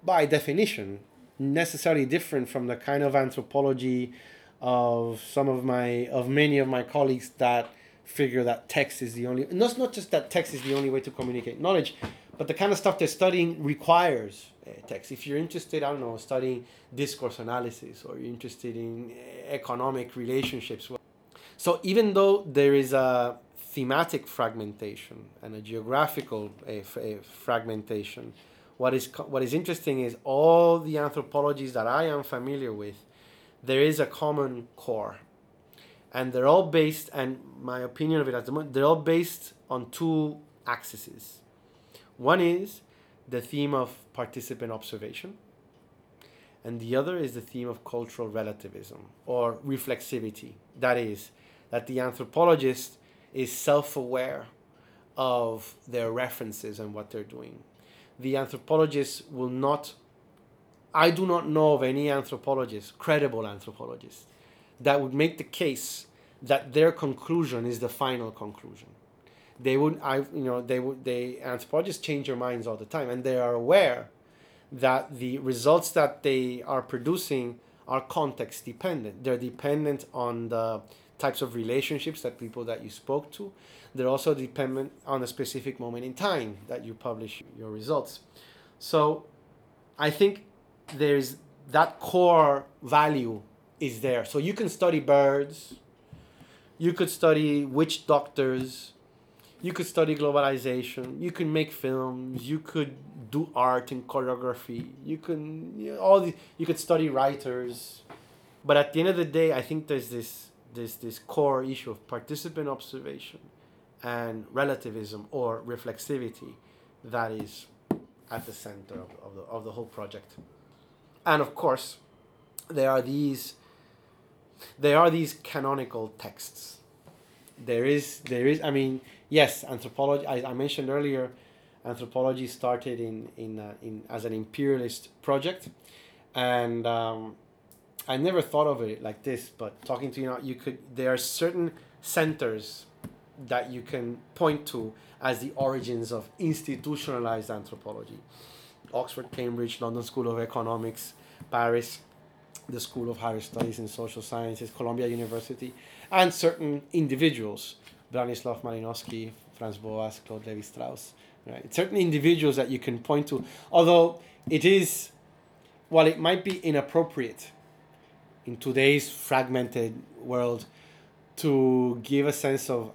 by definition, necessarily different from the kind of anthropology of some of my of many of my colleagues that figure that text is the only not not just that text is the only way to communicate knowledge but the kind of stuff they're studying requires uh, text. If you're interested i don't know studying discourse analysis or you're interested in uh, economic relationships so even though there is a thematic fragmentation and a geographical fragmentation what is what is interesting is all the anthropologies that I am familiar with, there is a common core, and they're all based. And my opinion of it at the moment, they're all based on two axes. One is the theme of participant observation, and the other is the theme of cultural relativism or reflexivity. That is, that the anthropologist is self aware of their references and what they're doing the anthropologists will not I do not know of any anthropologist, credible anthropologist, that would make the case that their conclusion is the final conclusion. They would, I, you know, they would, they anthropologists change their minds all the time, and they are aware that the results that they are producing are context dependent. They're dependent on the types of relationships that people that you spoke to. They're also dependent on a specific moment in time that you publish your results. So I think there's that core value is there. So you can study birds, you could study witch doctors, you could study globalization, you can make films, you could do art and choreography, you can you know, all the, you could study writers. But at the end of the day, I think there's this this this core issue of participant observation and relativism or reflexivity that is at the center of, of, the, of the whole project. And of course there are these there are these canonical texts. There is there is i mean yes anthropology i, I mentioned earlier anthropology started in in, uh, in as an imperialist project. And um, I never thought of it like this, but talking to you now, you could there are certain centers that you can point to as the origins of institutionalized anthropology. Oxford, Cambridge, London School of Economics, Paris, the School of Higher Studies in Social Sciences, Columbia University, and certain individuals, Bronislaw Malinowski, Franz Boas, Claude Levi-Strauss, right? Certain individuals that you can point to, although it is, while it might be inappropriate in today's fragmented world to give a sense of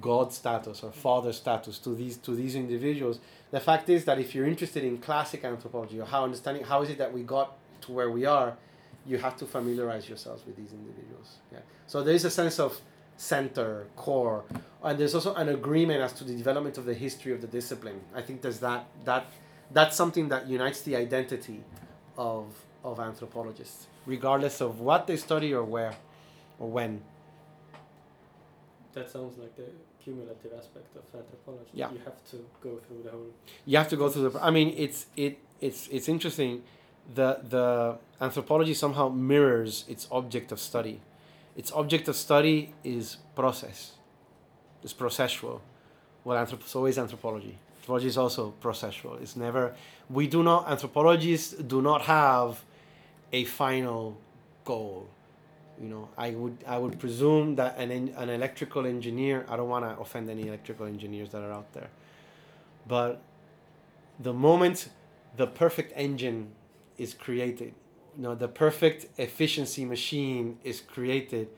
God status or father status to these to these individuals. The fact is that if you're interested in classic anthropology or how understanding how is it that we got to where we are, you have to familiarize yourselves with these individuals. Yeah. So there is a sense of center, core, and there's also an agreement as to the development of the history of the discipline. I think there's that that that's something that unites the identity of of anthropologists, regardless of what they study or where or when that sounds like the cumulative aspect of anthropology. Yeah. You have to go through the whole. You have to go through the. I mean, it's it it's it's interesting. The the anthropology somehow mirrors its object of study. Its object of study is process. It's processual. Well, anthrop- so is anthropology. Anthropology is also processual. It's never. We do not. Anthropologists do not have a final goal you know? I would i would presume that an, an electrical engineer i don't want to offend any electrical engineers that are out there but the moment the perfect engine is created you know the perfect efficiency machine is created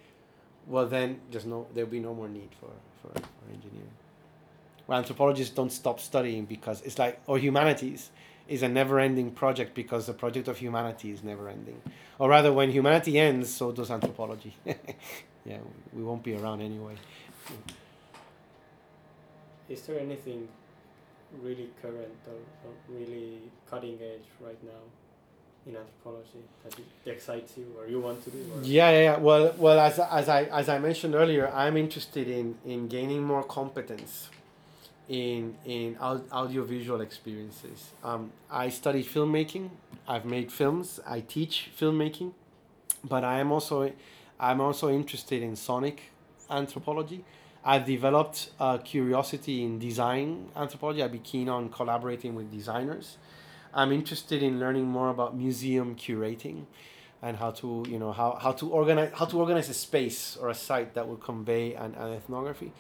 well then there's no there'll be no more need for for, for engineering. Well anthropologists don't stop studying because it's like or humanities is a never-ending project because the project of humanity is never-ending. Or rather, when humanity ends, so does anthropology. yeah, we won't be around anyway. Is there anything really current or, or really cutting edge right now in anthropology that excites you or you want to do? Yeah, yeah, yeah. Well, well, as, as I as I mentioned earlier, I'm interested in in gaining more competence in in audiovisual experiences. Um, I study filmmaking. I've made films. I teach filmmaking, but I am also I'm also interested in sonic anthropology. I've developed a curiosity in design anthropology. I'd be keen on collaborating with designers. I'm interested in learning more about museum curating and how to you know how, how to organize how to organize a space or a site that will convey an, an ethnography.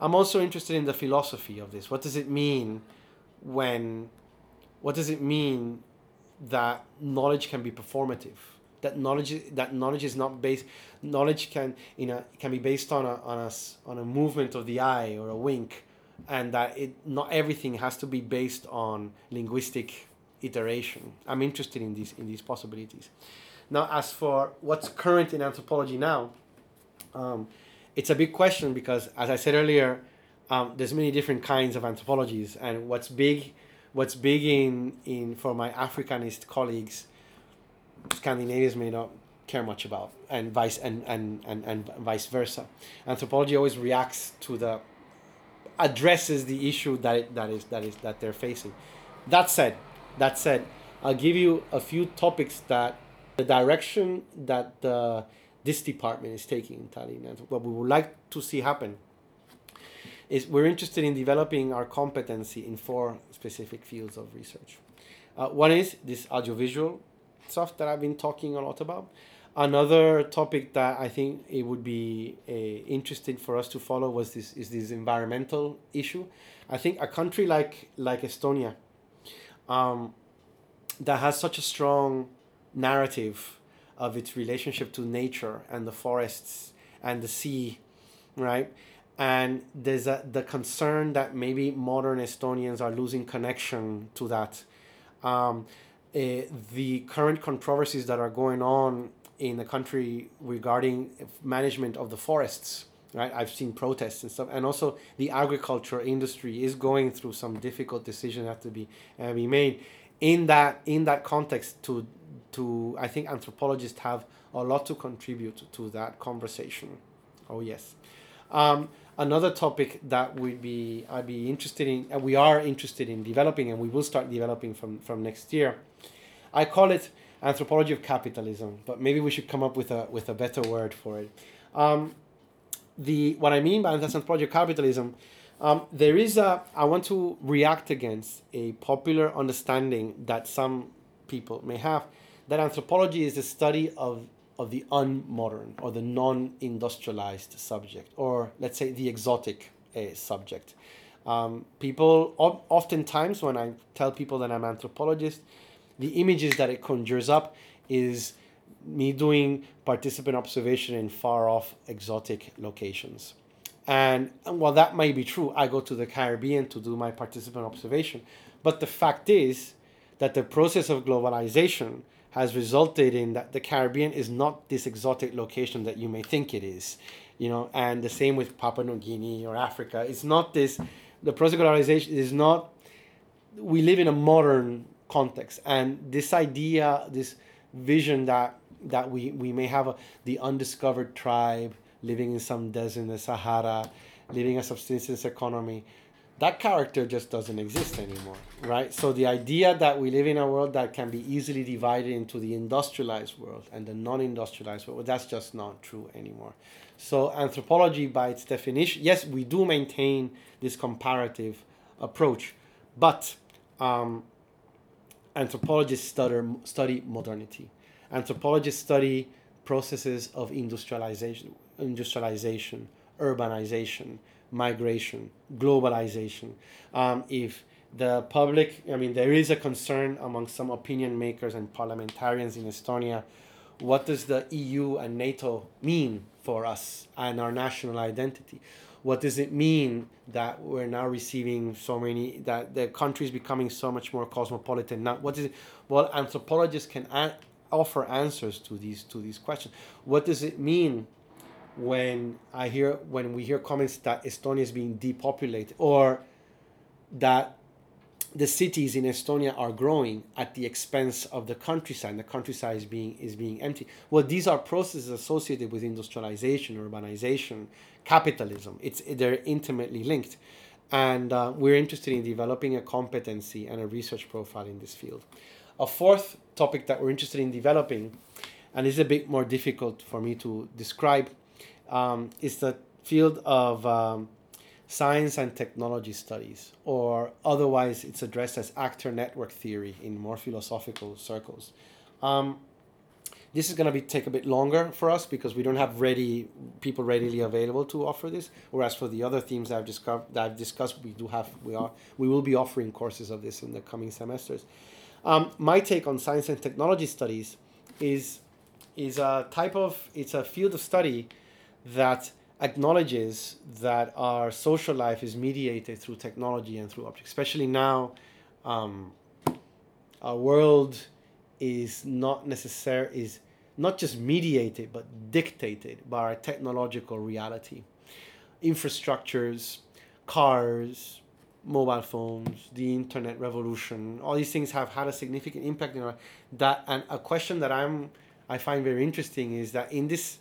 I'm also interested in the philosophy of this. What does it mean when, what does it mean that knowledge can be performative? That knowledge, that knowledge is not based. Knowledge can, you know, can be based on a on a on a movement of the eye or a wink, and that it not everything has to be based on linguistic iteration. I'm interested in these in these possibilities. Now, as for what's current in anthropology now, um, it's a big question because, as I said earlier, um, there's many different kinds of anthropologies, and what's big, what's big in in for my Africanist colleagues, Scandinavians may not care much about, and vice and and and, and vice versa. Anthropology always reacts to the addresses the issue that that is that is that they're facing. That said, that said, I'll give you a few topics that the direction that the this department is taking in Tallinn. And what we would like to see happen is we're interested in developing our competency in four specific fields of research. Uh, one is this audiovisual stuff that I've been talking a lot about. Another topic that I think it would be uh, interesting for us to follow was this is this environmental issue. I think a country like like Estonia, um, that has such a strong narrative of its relationship to nature and the forests and the sea, right? And there's a, the concern that maybe modern Estonians are losing connection to that. Um, uh, the current controversies that are going on in the country regarding management of the forests, right? I've seen protests and stuff, and also the agriculture industry is going through some difficult decisions that have to be uh, be made. In that in that context, to to I think anthropologists have a lot to contribute to that conversation. Oh yes. Um, another topic that would be I'd be interested in and we are interested in developing and we will start developing from, from next year. I call it anthropology of capitalism, but maybe we should come up with a with a better word for it. Um, the what I mean by anthropology of capitalism, um, there is a I want to react against a popular understanding that some people may have that anthropology is the study of, of the unmodern or the non industrialized subject, or let's say the exotic uh, subject. Um, people, oftentimes, when I tell people that I'm an anthropologist, the images that it conjures up is me doing participant observation in far off exotic locations. And, and while that may be true, I go to the Caribbean to do my participant observation. But the fact is that the process of globalization has resulted in that the Caribbean is not this exotic location that you may think it is, you know, and the same with Papua New Guinea or Africa. It's not this, the globalization is not, we live in a modern context, and this idea, this vision that that we, we may have a, the undiscovered tribe living in some desert in the Sahara, living a subsistence economy, that character just doesn't exist anymore, right? So the idea that we live in a world that can be easily divided into the industrialized world and the non-industrialized world, well, that's just not true anymore. So anthropology, by its definition, yes, we do maintain this comparative approach, but um, anthropologists study, study modernity. Anthropologists study processes of industrialization, industrialization, urbanization, migration, globalization. Um, if the public, I mean, there is a concern among some opinion makers and parliamentarians in Estonia. What does the EU and NATO mean for us and our national identity? What does it mean that we're now receiving so many, that the country is becoming so much more cosmopolitan? Now, what is it? Well, anthropologists can offer answers to these to these questions. What does it mean when I hear when we hear comments that Estonia is being depopulated or that the cities in Estonia are growing at the expense of the countryside. The countryside is being is being empty. Well, these are processes associated with industrialization, urbanization, capitalism. It's they're intimately linked, and uh, we're interested in developing a competency and a research profile in this field. A fourth topic that we're interested in developing, and is a bit more difficult for me to describe, um, is the field of um, science and technology studies, or otherwise it's addressed as actor network theory in more philosophical circles. Um, this is going to be take a bit longer for us because we don't have ready people readily available to offer this. Whereas for the other themes that I've discussed, that I've discussed, we do have we are we will be offering courses of this in the coming semesters. Um, my take on science and technology studies is is a type of it's a field of study that acknowledges that our social life is mediated through technology and through objects. Especially now, um, our world is not necessary is not just mediated but dictated by our technological reality. Infrastructures, cars, mobile phones, the internet revolution, all these things have had a significant impact in our that and a question that I'm I find very interesting is that in this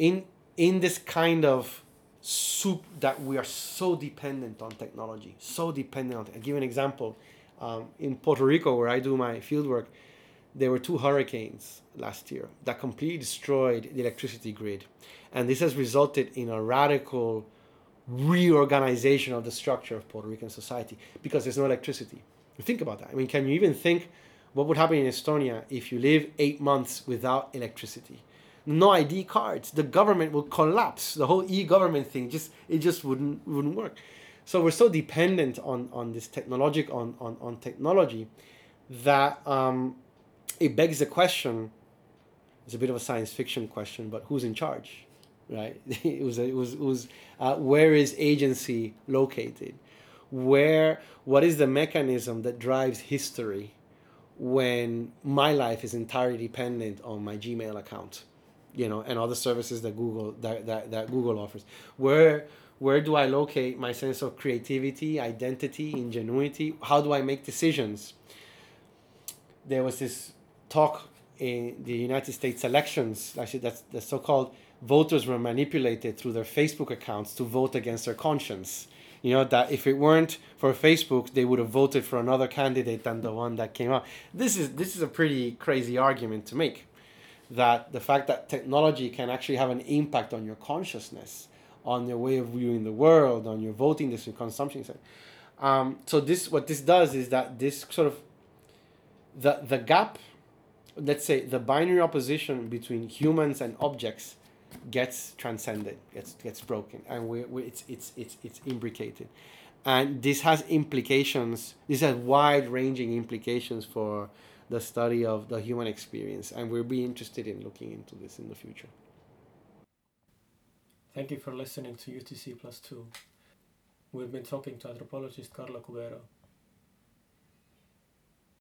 in in this kind of soup that we are so dependent on technology, so dependent on. I'll give you an example. Um, in Puerto Rico, where I do my field work, there were two hurricanes last year that completely destroyed the electricity grid, and this has resulted in a radical reorganization of the structure of Puerto Rican society because there's no electricity. Think about that. I mean, can you even think what would happen in Estonia if you live eight months without electricity? No ID cards. The government will collapse. The whole e-government thing just it just wouldn't wouldn't work. So we're so dependent on on this technologic on on, on technology that um, it begs the question. It's a bit of a science fiction question, but who's in charge, right? it was it was it was uh, where is agency located? Where what is the mechanism that drives history when my life is entirely dependent on my Gmail account? You know, and other services that Google that, that, that Google offers. Where where do I locate my sense of creativity, identity, ingenuity? How do I make decisions? There was this talk in the United States elections, actually that's the so-called voters were manipulated through their Facebook accounts to vote against their conscience. You know, that if it weren't for Facebook, they would have voted for another candidate than the one that came out. This is this is a pretty crazy argument to make that the fact that technology can actually have an impact on your consciousness, on your way of viewing the world, on your voting this decision, consumption. Um, so this what this does is that this sort of the the gap, let's say the binary opposition between humans and objects, gets transcended, gets gets broken, and we, we it's it's it's it's imbricated, and this has implications. This has wide ranging implications for the study of the human experience, and we'll be interested in looking into this in the future. Thank you for listening to UTC Plus 2. We've been talking to anthropologist Carlo Cubero.